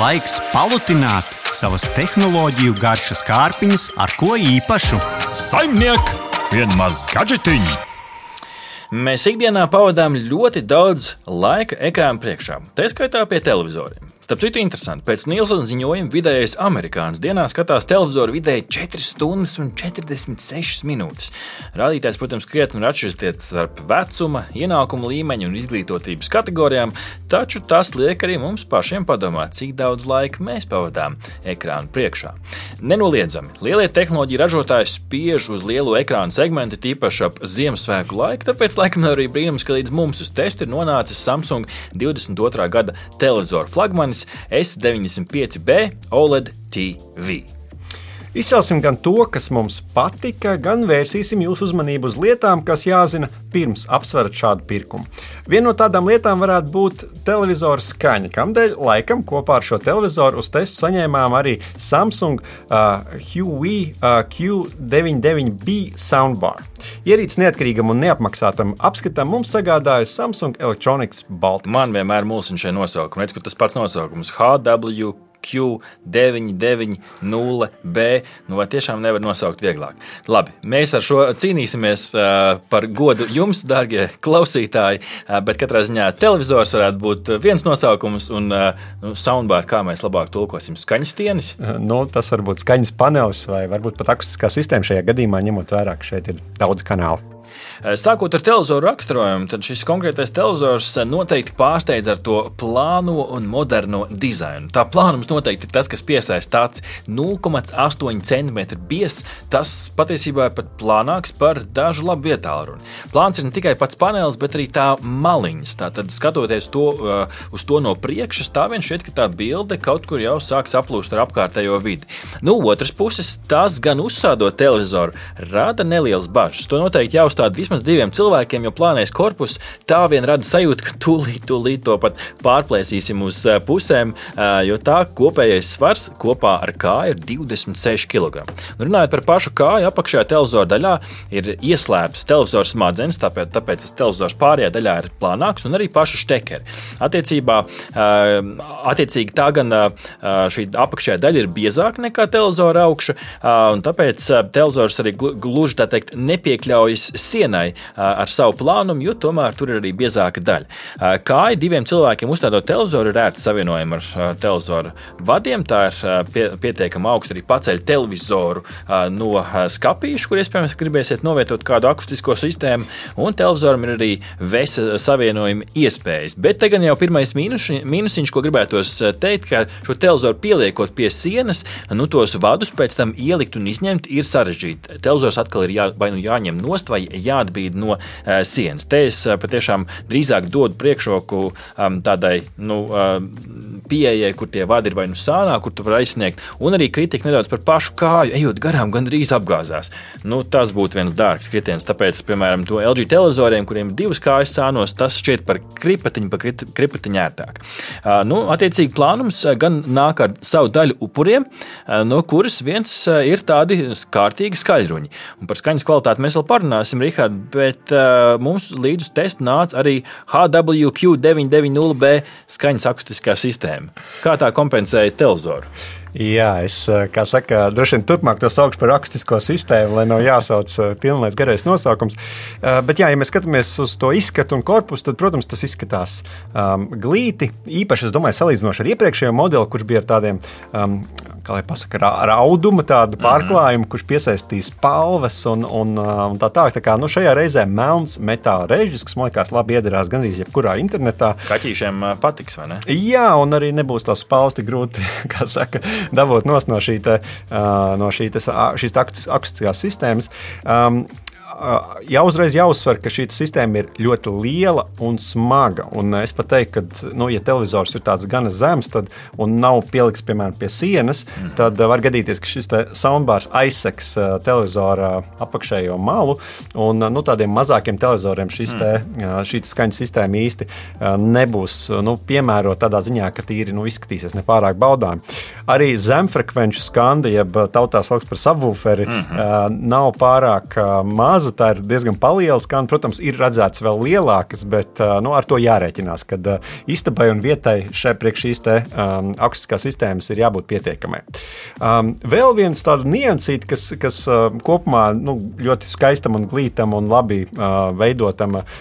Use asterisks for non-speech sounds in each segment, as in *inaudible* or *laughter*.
Laiks palutināt savas tehnoloģiju garšas kārpiņas ar ko īpašu. Saimniek, vienmaz gadžetiņu! Mēs ikdienā pavadām ļoti daudz laika ekrāna priekšā, tā skaitā pie televizoriem. Starp citu, interesanti, pēc Nielsona ziņojuma vidējais amerikānis dienā skatās televizoru vidēji 4 stundas un 46 minūtes. Rādītājs, protams, krietni var atšķirties starp vecuma, ienākuma līmeņa un izglītotības kategorijām, taču tas liek arī mums pašiem padomāt, cik daudz laika mēs pavadām ekrāna priekšā. Nenoliedzami, lielie tehnoloģiju ražotāji spiež uz lielo ekrāna segmentu, tīpaši ap Ziemassvētku laiku, tāpēc laikam arī brīnums, ka līdz mums uz testu ir nonācis Samsung 22. gada televizoru flagmanis S95B OLED TV. Izcelsim gan to, kas mums patika, gan vērsīsim jūsu uzmanību uz lietām, kas jāzina pirms apsverat šādu pirkumu. Viena no tādām lietām varētu būt televizora skaņa, kamdēļ laikam kopā ar šo televizoru uz testu saņēmām arī Samsung uh, Huawei uh, Q99B soundbar. Ierīces neatkarīgam un neapmaksātam apskatam mums sagādāja Samsung Electronics Baltics. Man vienmēr mūsu šie nosaukumi, redz, ka tas pats nosaukums HW. Q990B. Nu, vai tiešām nevar nosaukt vieglāk? Labi, mēs ar šo cīnīsimies par godu jums, darbie klausītāji. Bet katrā ziņā televizors varētu būt viens nosaukums, un nu, soundbar, kā mēs labāk tulkosim, skaņas stienis. Nu, tas var būt skaņas panelis vai varbūt pat akustiskā sistēma šajā gadījumā, ņemot vērā, ka šeit ir daudz kanālu. Eh, sākot ar televizoru raksturojumu, tad šis konkrētais televizors eh, noteikti pārsteidz ar to plāno un moderno dizainu. Tā plānums noteikti ir tas, kas piesaista tāds 0,8 cm biezs. Tas patiesībā ir pat plānāks par dažu labu vietālu runu. Plāns ir ne tikai pats panelis, bet arī tā maliņas. Tātad, skatoties to, uh, uz to no priekšas, tā vien šķiet, ka tā bilde kaut kur jau sāk saplūst ar apkārtējo vidi. No nu, otras puses, tas gan uzsādot televizoru, rada nelielas bažas. To noteikti jāuzstāda vismaz vismaz diviem cilvēkiem, jo plānais korpus tā vien rada sajūtu, ka tūlīt, tūlīt to pat pārplēsīsim uz eh, pusēm, eh, jo tā kopējais svars kopā ar kāju ir 26 kg. Runājot par pašu kāju, apakšējā televizora daļā ir ieslēpts televizora smadzenes, tāpēc, tāpēc tas televizors pārējā daļā ir plānāks un arī paša štekeri. Attiecībā, eh, attiecīgi tā gan šī apakšējā daļa ir biezāka nekā televizora augša, un tāpēc televizors arī gluži tā teikt nepiekļaujas sienai dienai ar savu plānumu, jo tomēr tur ir arī biezāka daļa. Kāja diviem cilvēkiem uzstādot televizoru ir ērti savienojama ar televizoru vadiem. Tā ir pie, pietiekami augsta arī paceļ televizoru no skapīša, kur iespējams gribēsiet novietot kādu akustisko sistēmu, un televizoram ir arī vesa savienojuma iespējas. Bet te gan jau pirmais mīnuši, mīnusiņš, ko gribētos teikt, ka šo televizoru pieliekot pie sienas, nu tos vadus pēc tam ielikt un izņemt ir sarežģīti. Televizors atkal ir jā, vai nu jāņem nost vai jāatbalsta jāatbīd no uh, sienas. Te es uh, patiešām drīzāk dodu priekšroku um, tādai nu, uh, pieejai, kur tie vadi ir vai nu sānā, kur tu vari aizsniegt, un arī kritika nedaudz par pašu kāju, ejot garām, gandrīz apgāzās. Nu, tas būtu viens dārgs kritiens. Tāpēc, piemēram, to LG televizoriem, kuriem ir divas kājas sānos, tas šķiet par kripatiņu, par kripatiņu ērtāk. Uh, nu, attiecīgi, plānums gan nāk ar savu daļu upuriem, no kuras viens ir tādi kārtīgi skaļruņi. Un par skaņas kvalitāti mēs vēl parunāsim, Rihard, bet uh, mums līdz testu nāca arī HWQ990B skaņas akustiskā sistēma. Kā tā kompensēja televizoru? Jā, es eh, saku, droši vien turpmāk to saukšu par akustisko sistēmu, lai nav jāsauc eh, pilnīgs garais nosaukums. Eh, bet, jā, ja mēs skatāmies uz to izskatu un korpusu, tad, protams, tas izskatās um, glīti. Īpaši, es domāju, salīdzinoši ar iepriekšējo modeli, kurš bija ar tādiem, um, kā lai pasakā, ar audumu tādu mhm. pārklājumu, kurš piesaistīs palvas un, un, un tā tālāk. Tā kā nu, šajā reizē melns metāla režģis, kas man liekas labi iedarās gandrīz jebkurā internetā. Kaķīšiem patiks, vai ne? Jā, un arī nebūs tās spausti grūti, *laughs* kā saka *laughs* dabūt no, šī te, no šī te, šīs akustiskās sistēmas. Um, jau uzreiz jāuzsver, ka šī sistēma ir ļoti liela un smaga. Un es pat teiktu, ka, nu, ja televizors ir tāds gan zems tad, un nav pielikts piemēram pie sienas, mm. tad var gadīties, ka šis soundbars aizseks televizora apakšējo malu. Un nu, tādiem mazākiem televizoriem šis te, šī skaņas sistēma īsti nebūs nu, piemērota tādā ziņā, ka tīri nu, izskatīsies nepārāk baudāmi. Arī zemfrekvenču skandi, jeb tautā sauc par subwooferi, mm -hmm. nav pārāk mazi maza, tā ir diezgan liela skan. Protams, ir redzēts vēl lielākas, bet nu, ar to jārēķinās, ka istabai un vietai šai priekš šīs te, um, akustiskās sistēmas ir jābūt pietiekamai. Um, vēl viens tāds niansīt, kas, kas uh, kopumā nu, ļoti skaistam un glītam un labi uh, veidotam, uh,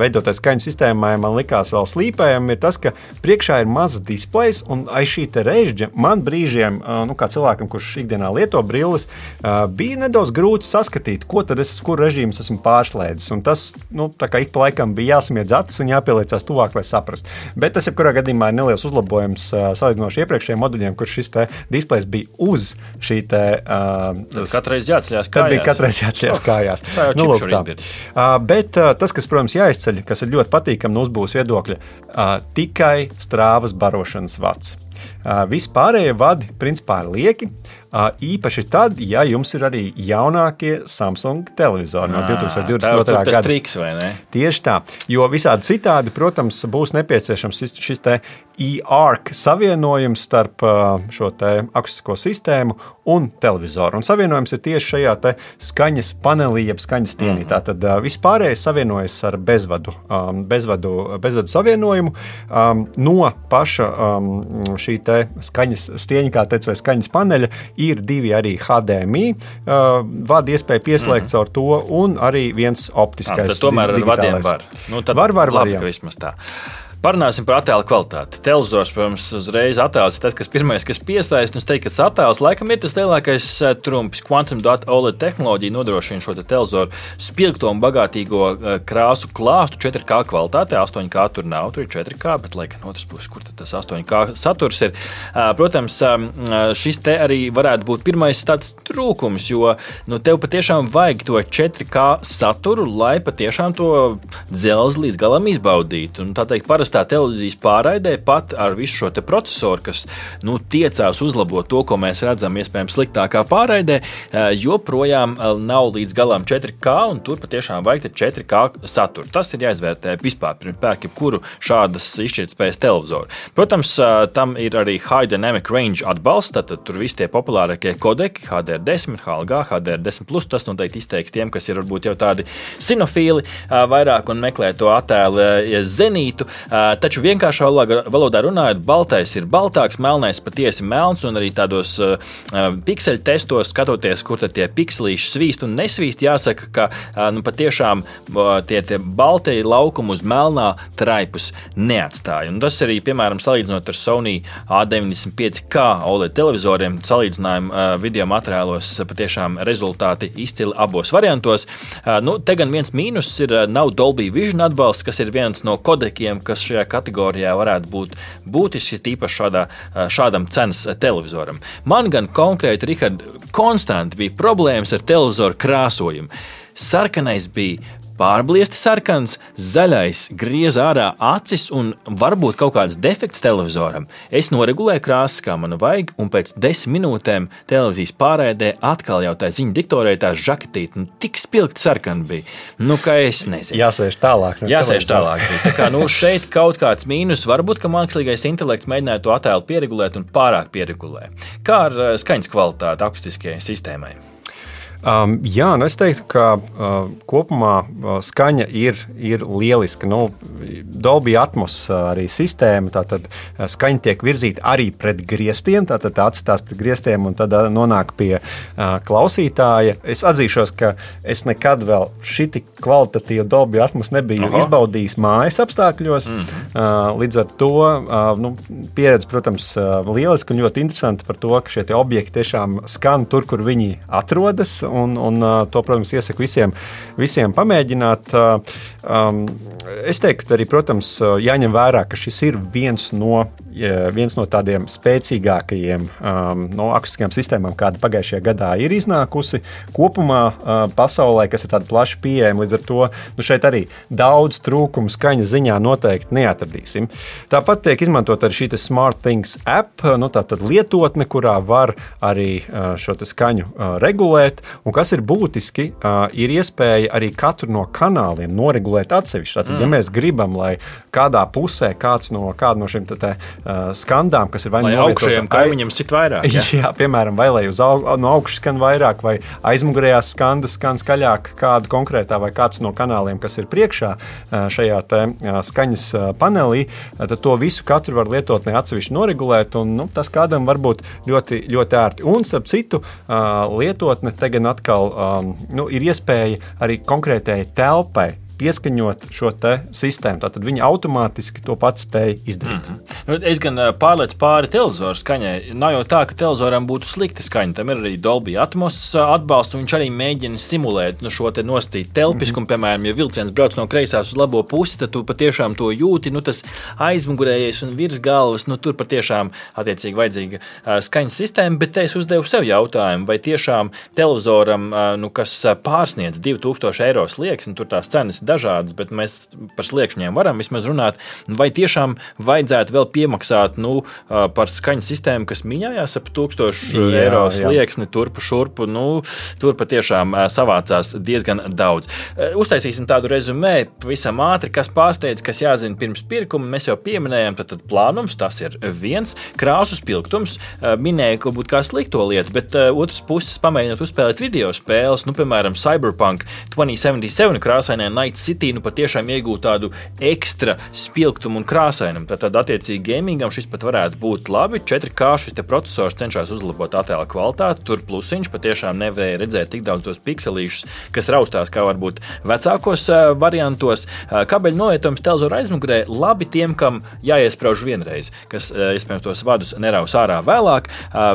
veidotai skaņu sistēmai man likās vēl slīpējam, ir tas, ka priekšā ir mazs displejs un aiz šī režģa man brīžiem, uh, nu, kā cilvēkam, kurš ikdienā lieto brilles, uh, bija nedaudz grūti saskatīt, ko tad es, kur režīmu esmu pārslēdzis. Tas, nu, ik pa laikam bija jāsamiedz acis un jāpieliecās tuvāk, lai saprastu. Bet tas, jebkurā gadījumā, ir neliels uzlabojums uh, salīdzinoši iepriekšējiem moduļiem, kur šis displejs bija uz šī te. Uh, katreiz jāatceļās kājās. Tad bija katreiz jāatceļās oh, kājās. Tā jau nu, lūk, tā. Uh, bet uh, tas, kas, protams, jāizceļ, kas ir ļoti patīkami no uzbūves viedokļa, uh, tikai strāvas barošanas vats. Uh, Vispārējie vadi principā ir lieki. Īpaši tad, ja jums ir arī jaunākie Samsung televizori no 2022. gada. Tas ir triks, vai ne? Tieši tā. Jo visādi citādi, protams, būs nepieciešams šis, šis e-arc savienojums starp šo akustisko sistēmu un televizoru. Un savienojums ir tieši šajā skaņas panelī, jeb skaņas stienī. Mm -hmm. Tātad vispārējais savienojas ar bezvadu, um, bezvadu, bezvadu savienojumu um, no paša um, šī skaņas stieņa, kā teicu, vai skaņas paneļa ir divi arī HDMI uh, vadi, iespēja pieslēgt mm. caur to, un arī viens optiskais. Ah, tomēr ar vadiem var. Nu, var, var, var. Labi, vismaz tā. Parunāsim par attēlu kvalitāti. Televizors, protams, uzreiz attēls ir tas, kas pirmais, kas piesaista. Un es teiktu, ka attēls laikam ir tas lielākais eh, trumps. Quantum dot OLED tehnoloģija nodrošina šo te televizoru spilgto un bagātīgo eh, krāsu klāstu 4K kvalitātē. 8K tur nav, tur ir 4K, bet laikam no otras puses, kur tas 8K saturs ir. Eh, protams, šis te arī varētu būt pirmais tāds trūkums, jo nu, tev patiešām vajag to 4K saturu, lai patiešām to dzelzi līdz galam izbaudītu. Un, tā teikt, parastā televīzijas pārraidē pat ar visu šo procesoru, kas nu, tiecās uzlabot to, ko mēs redzam, iespējams, sliktākā pārraidē, eh, joprojām eh, nav līdz galam 4K, un tur patiešām vajag 4K saturu. Tas ir jāizvērtē vispār pirms pērk jebkuru šādas izšķirtspējas televizoru. Protams, eh, tam ir arī High Dynamic Range atbalsts, tad tur visi tie populārākie kodeki, HDR10, HLG, HDR10, tas noteikti izteiks tiem, kas ir varbūt jau tādi sinofīli vairāk un meklē to attēlu zenītu. Taču vienkāršā valodā runājot, baltais ir baltāks, melnais patiesi melns, un arī tādos pikseļu testos, skatoties, kur tie pikselīši svīst un nesvīst, jāsaka, ka nu, patiešām tie, tie baltie laukumi uz melnā traipus neatstāja. Un tas arī, piemēram, salīdzinot ar Sony A95K OLED televizoriem, salīdzinājuma video materiālos, patiešām rezultāti izcili abos variantos. Nu, te gan viens mīnus ir nav Dolby Vision atbalsts, kas ir viens no kodekiem, kas šajā kategorijā varētu būt būtisks, tīpaši šādā, šādam cenas televizoram. Man gan konkrēti, Rihard, konstanti bija problēmas ar televizoru krāsojumu. Sarkanais bija pārbliesti sarkans, zaļais griez ārā acis un varbūt kaut kāds defekts televizoram. Es noregulēju krāsas, kā man vajag, un pēc desmit minūtēm televīzijas pārēdē atkal jau tā ziņa diktorē tā žaketīte, nu tik spilgti sarkana bija. Nu, kā es nezinu. Jāsēž tālāk. Nu, Jāsēž tālāk. Tā kā nu, šeit kaut kāds mīnus, varbūt, ka mākslīgais intelekts mēģināja to attēlu pieregulēt un pārāk pieregulē. Kā ar eh, skaņas kvalitāti akustiskajai sistēmai? Um, jā, nu es teiktu, ka uh, kopumā uh, skaņa ir, ir lieliska. Nu, Dolby Atmos uh, arī sistēma, tātad uh, skaņa tiek virzīta arī pret griestiem, tātad tā atstās pret griestiem un tad uh, nonāk pie uh, klausītāja. Es atzīšos, ka es nekad vēl šiti kvalitatīvu Dolby Atmos nebiju Aha. izbaudījis mājas apstākļos. Mm uh, līdz ar to uh, nu, pieredze, protams, uh, lieliska un ļoti interesanta par to, ka šie objekti tiešām skan tur, kur viņi atrodas un, un to, protams, iesaku visiem, visiem pamēģināt. Um, es teiktu, arī, protams, jāņem vērā, ka šis ir viens no, viens no tādiem spēcīgākajiem um, no akustiskajām sistēmām, kāda pagājušajā gadā ir iznākusi kopumā uh, pasaulē, kas ir tāda plaša pieejama. Līdz ar to nu, šeit arī daudz trūkumu skaņas ziņā noteikti neatradīsim. Tāpat tiek izmantot arī šī Smart Things app, nu, tā lietotne, kurā var arī uh, šo skaņu uh, regulēt. Un kas ir būtiski, uh, ir iespēja arī katru no kanāliem noregulēt atsevišķi. Tātad, mm. ja mēs gribam, lai kādā pusē kāds no, kāda no šīm te, te, uh, skandām, kas ir vai nu augšējiem kaimiņiem, sit vairāk. Ja? *laughs* Jā, piemēram, vai lai uz au, no augšas skan vairāk, vai aizmugurējās skandas skan skaļāk kādu konkrētā vai kāds no kanāliem, kas ir priekšā šajā te, skaņas panelī, tad to visu katru var lietotnē atsevišķi noregulēt. Un, nu, tas kādam var būt ļoti, ļoti ērti. Un, starp citu, lietotne te gan atkal um, nu, ir iespēja arī konkrētajai telpai pieskaņot šo sistēmu. Tad viņi automātiski to pats spēja izdarīt. Mm -hmm. es gan pārlieku pāri televizoru skaņai. Nav jau tā, ka televizoram būtu slikta skaņa. Tam ir arī Dolby Atmos atbalsts, un viņš arī mēģina simulēt nu, šo nosacītu telpiskumu. Mm -hmm. Piemēram, ja vilciens brauc no kreisās uz labo pusi, tad tu patiešām to jūti. Nu, tas aizmugurējais un virsgalvas, nu, tur patiešām attiecīgi vajadzīga skaņas sistēma. Bet es uzdevu sev jautājumu, vai tiešām televizoram, nu, kas pārsniedz 2000 eiro slieksni, tur tās cenas dažādas, bet mēs par sliekšņiem varam vismaz runāt. Vai tiešām vajadzētu vēl piemaksāt nu, par skaņas sistēmu, kas miņājās ap 1000 jā, eiro slieksni, turpu šurpu? Nu, tur patiešām savācās diezgan daudz. Uztaisīsim tādu rezumē, pavisam ātri, kas pārsteidz, kas jāzina pirms pirkuma. Mēs jau pieminējām, tad, tad plānums tas ir viens, krāsu spilgtums. Minēja, ka būtu kā slikto lietu, bet otrs puses pamēģinot uzspēlēt video spēles, nu, piemēram, Cyberpunk 2077 krāsainē Night City nu, patiešām iegūt tādu ekstra spilgtumu un krāsainumu. Tad, attiecīgi, gamingam šis pat varētu būt labi. 4K šis processors cenšas uzlabot attēla kvalitāti. Tur plusiņš patiešām nevarēja redzēt tik daudz tos pikselīšus, kas raustās kā varbūt vecākos uh, variantos. Uh, kabeļu novietojums televizora aizmugurē labi tiem, kam jāiesprāž vienreiz, kas uh, iespējams tos vadus neraus ārā vēlāk.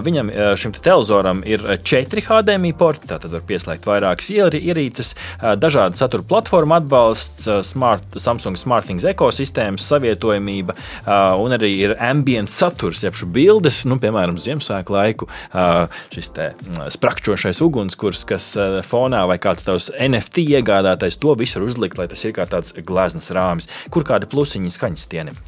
Viņam šim te televizoram ir 4 HDMI porti, tātad var pieslēgt vairākas ierīces, dažādu satura platformu atbalstu atbalsts, uh, smart, Samsung SmartThings ekosistēmas savietojamība uh, un arī ir ambient saturs, jeb šī bildes, nu, piemēram, Ziemassvētku laiku, uh, šis te mm, sprakšķošais ugunskurs, kas fonā vai kāds tavs NFT iegādātais, to visu var uzlikt, lai tas ir kā tāds gleznas rāmis, kur kādi plusiņi skaņas stienim.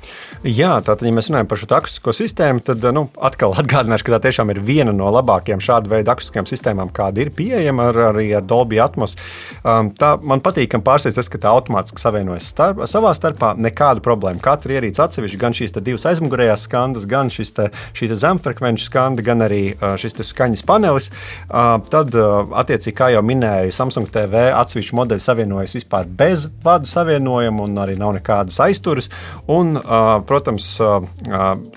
Jā, tātad, ja mēs runājam par šo akustisko sistēmu, tad nu, atkal atgādināšu, ka tā tiešām ir viena no labākajām šāda veida akustiskajām sistēmām, kāda ir pieejama ar, arī ar Dolby Atmos. Um, tā man patīk, ka pārsteidz tas, ka tā automātiski savienojas starp, savā starpā. Nekāda problēma. Katra ierīce atsevišķi, gan šīs divas aizmugurējās skandas, gan šis te, šī zemfrekvenču skanda, gan arī šis skaņas panelis. Tad, attiecīgi, kā jau minēju, Samsung TV atsevišķi modeļi savienojas vispār bez vadu savienojuma un arī nav nekādas aizturas. Un, protams,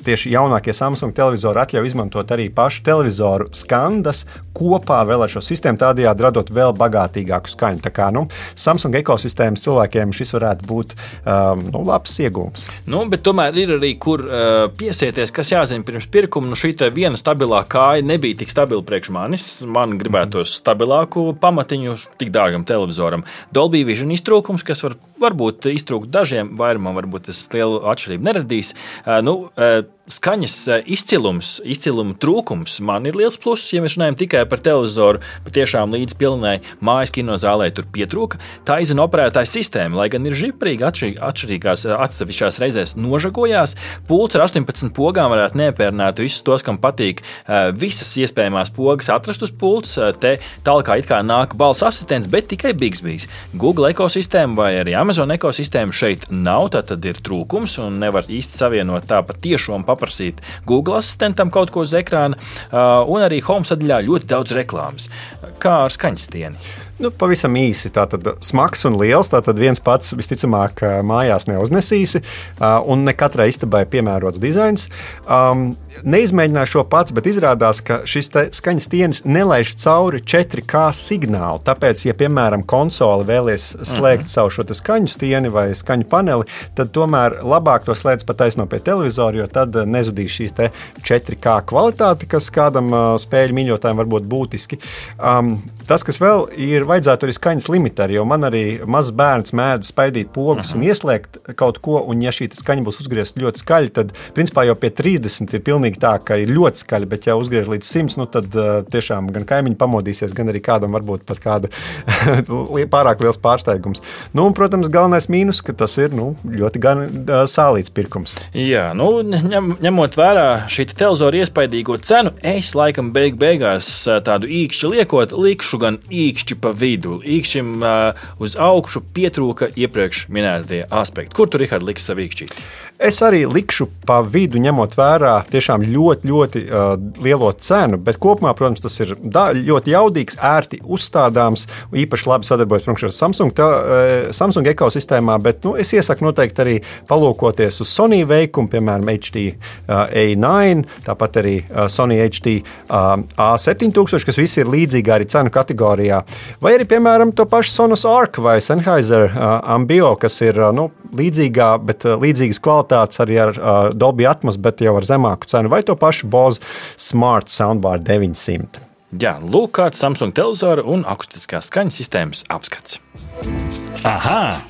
tieši jaunākie Samsung televizori atļauj izmantot arī pašu televizoru skandas kopā vēl ar šo sistēmu, tādējādi radot vēl bagātīgāku skaņu. Tā kā nu, Samsung ekosistēmas cilvēkiem šis varētu būt um, nu, labs iegūms. Nu, tomēr ir arī, kur uh, piesieties, kas jāzina pirms pirkuma. Nu, šī viena stabilā kāja nebija tik stabila priekš manis. Man gribētos stabilāku pamatiņu tik dārgam televizoram. Dolby Vision iztrūkums, kas var, varbūt iztrūkt dažiem, vairumam varbūt tas lielu atšķirību neradīs. Uh, nu, uh, skaņas eh, izcilums, izciluma trūkums man ir liels pluss. Ja mēs runājam tikai par televizoru, patiešām līdz pilnai mājas kinozālē tur pietrūka. Tā izina operētāja sistēma, lai gan ir žiprīgi atšķirīgās eh, atsevišķās reizēs nožagojās. Pults ar 18 pogām varētu neapmierināt visus tos, kam patīk eh, visas iespējamās pogas atrast uz pults. Te tālāk it kā nāk balss asistents, bet tikai Bigsbīs. Google ekosistēma vai arī Amazon ekosistēma šeit nav, tad ir trūkums un nevar īsti savienot tā pa tiešām paprastību paprasīt Google asistentam kaut ko uz ekrāna, uh, un arī Home sadaļā ļoti daudz reklāmas. Kā ar skaņstieni? Nu, pavisam īsi. Tātad smags un liels. Tātad viens pats visticamāk mājās neuznesīsi, un ne katrai istabai piemērots dizains. Um, neizmēģināju šo pats, bet izrādās, ka šis skaņas stienis nelaiž cauri 4K signālu. Tāpēc, ja, piemēram, konsole vēlies slēgt mhm. savu šo skaņu stieni vai skaņu paneli, tad tomēr labāk to slēdz pat taisno pie televizora, jo tad nezudīs šīs 4K kvalitāte, kas kādam spēļu mīļotājam var būt būtiski. Um, tas, kas vēl ir vajadzētu arī skaņas limiteri, jo man arī mazs bērns mēdz spaidīt pogas uh -huh. un ieslēgt kaut ko, un ja šī skaņa būs uzgriezta ļoti skaļi, tad principā jau pie 30 ir pilnīgi tā, ka ir ļoti skaļi, bet ja uzgriež līdz 100, nu tad uh, tiešām gan kaimiņi pamodīsies, gan arī kādam varbūt pat kāda *laughs* pārāk liels pārsteigums. Nu, un, protams, galvenais mīnus, ka tas ir nu, ļoti gan uh, sālīts pirkums. Jā, nu, ņem, ņemot vērā šī televizora iespaidīgo cenu, es laikam beig beigās tādu īkšķi liekot, likšu gan īkšķi pa vidu. Īkšķim uh, uz augšu pietrūka iepriekš minētie aspekti. Kur tu, Rihard, liksi savu īkšķi? Es arī likšu pa vidu, ņemot vērā tiešām ļoti, ļoti uh, lielo cenu, bet kopumā, protams, tas ir da, ļoti jaudīgs, ērti uzstādāms, īpaši labi sadarbojas ar Samsung, tā, uh, Samsung ekosistēmā, bet nu, es iesaku noteikti arī palūkoties uz Sony veikumu, piemēram, HD uh, A9, tāpat arī uh, Sony HD uh, A7000, kas visi ir līdzīgi arī cenu kategorijā, vai arī, piemēram, to pašu Sonos Arc vai Sennheiser uh, Ambio, kas ir uh, nu, līdzīgā, bet uh, līdzīgas kvalitātes kvalitātes arī ar uh, Dolby Atmos, bet jau ar zemāku cenu, vai to pašu Bose Smart Soundbar 900. Jā, lūk, kāds Samsung televizora un akustiskās skaņas sistēmas apskats. Aha!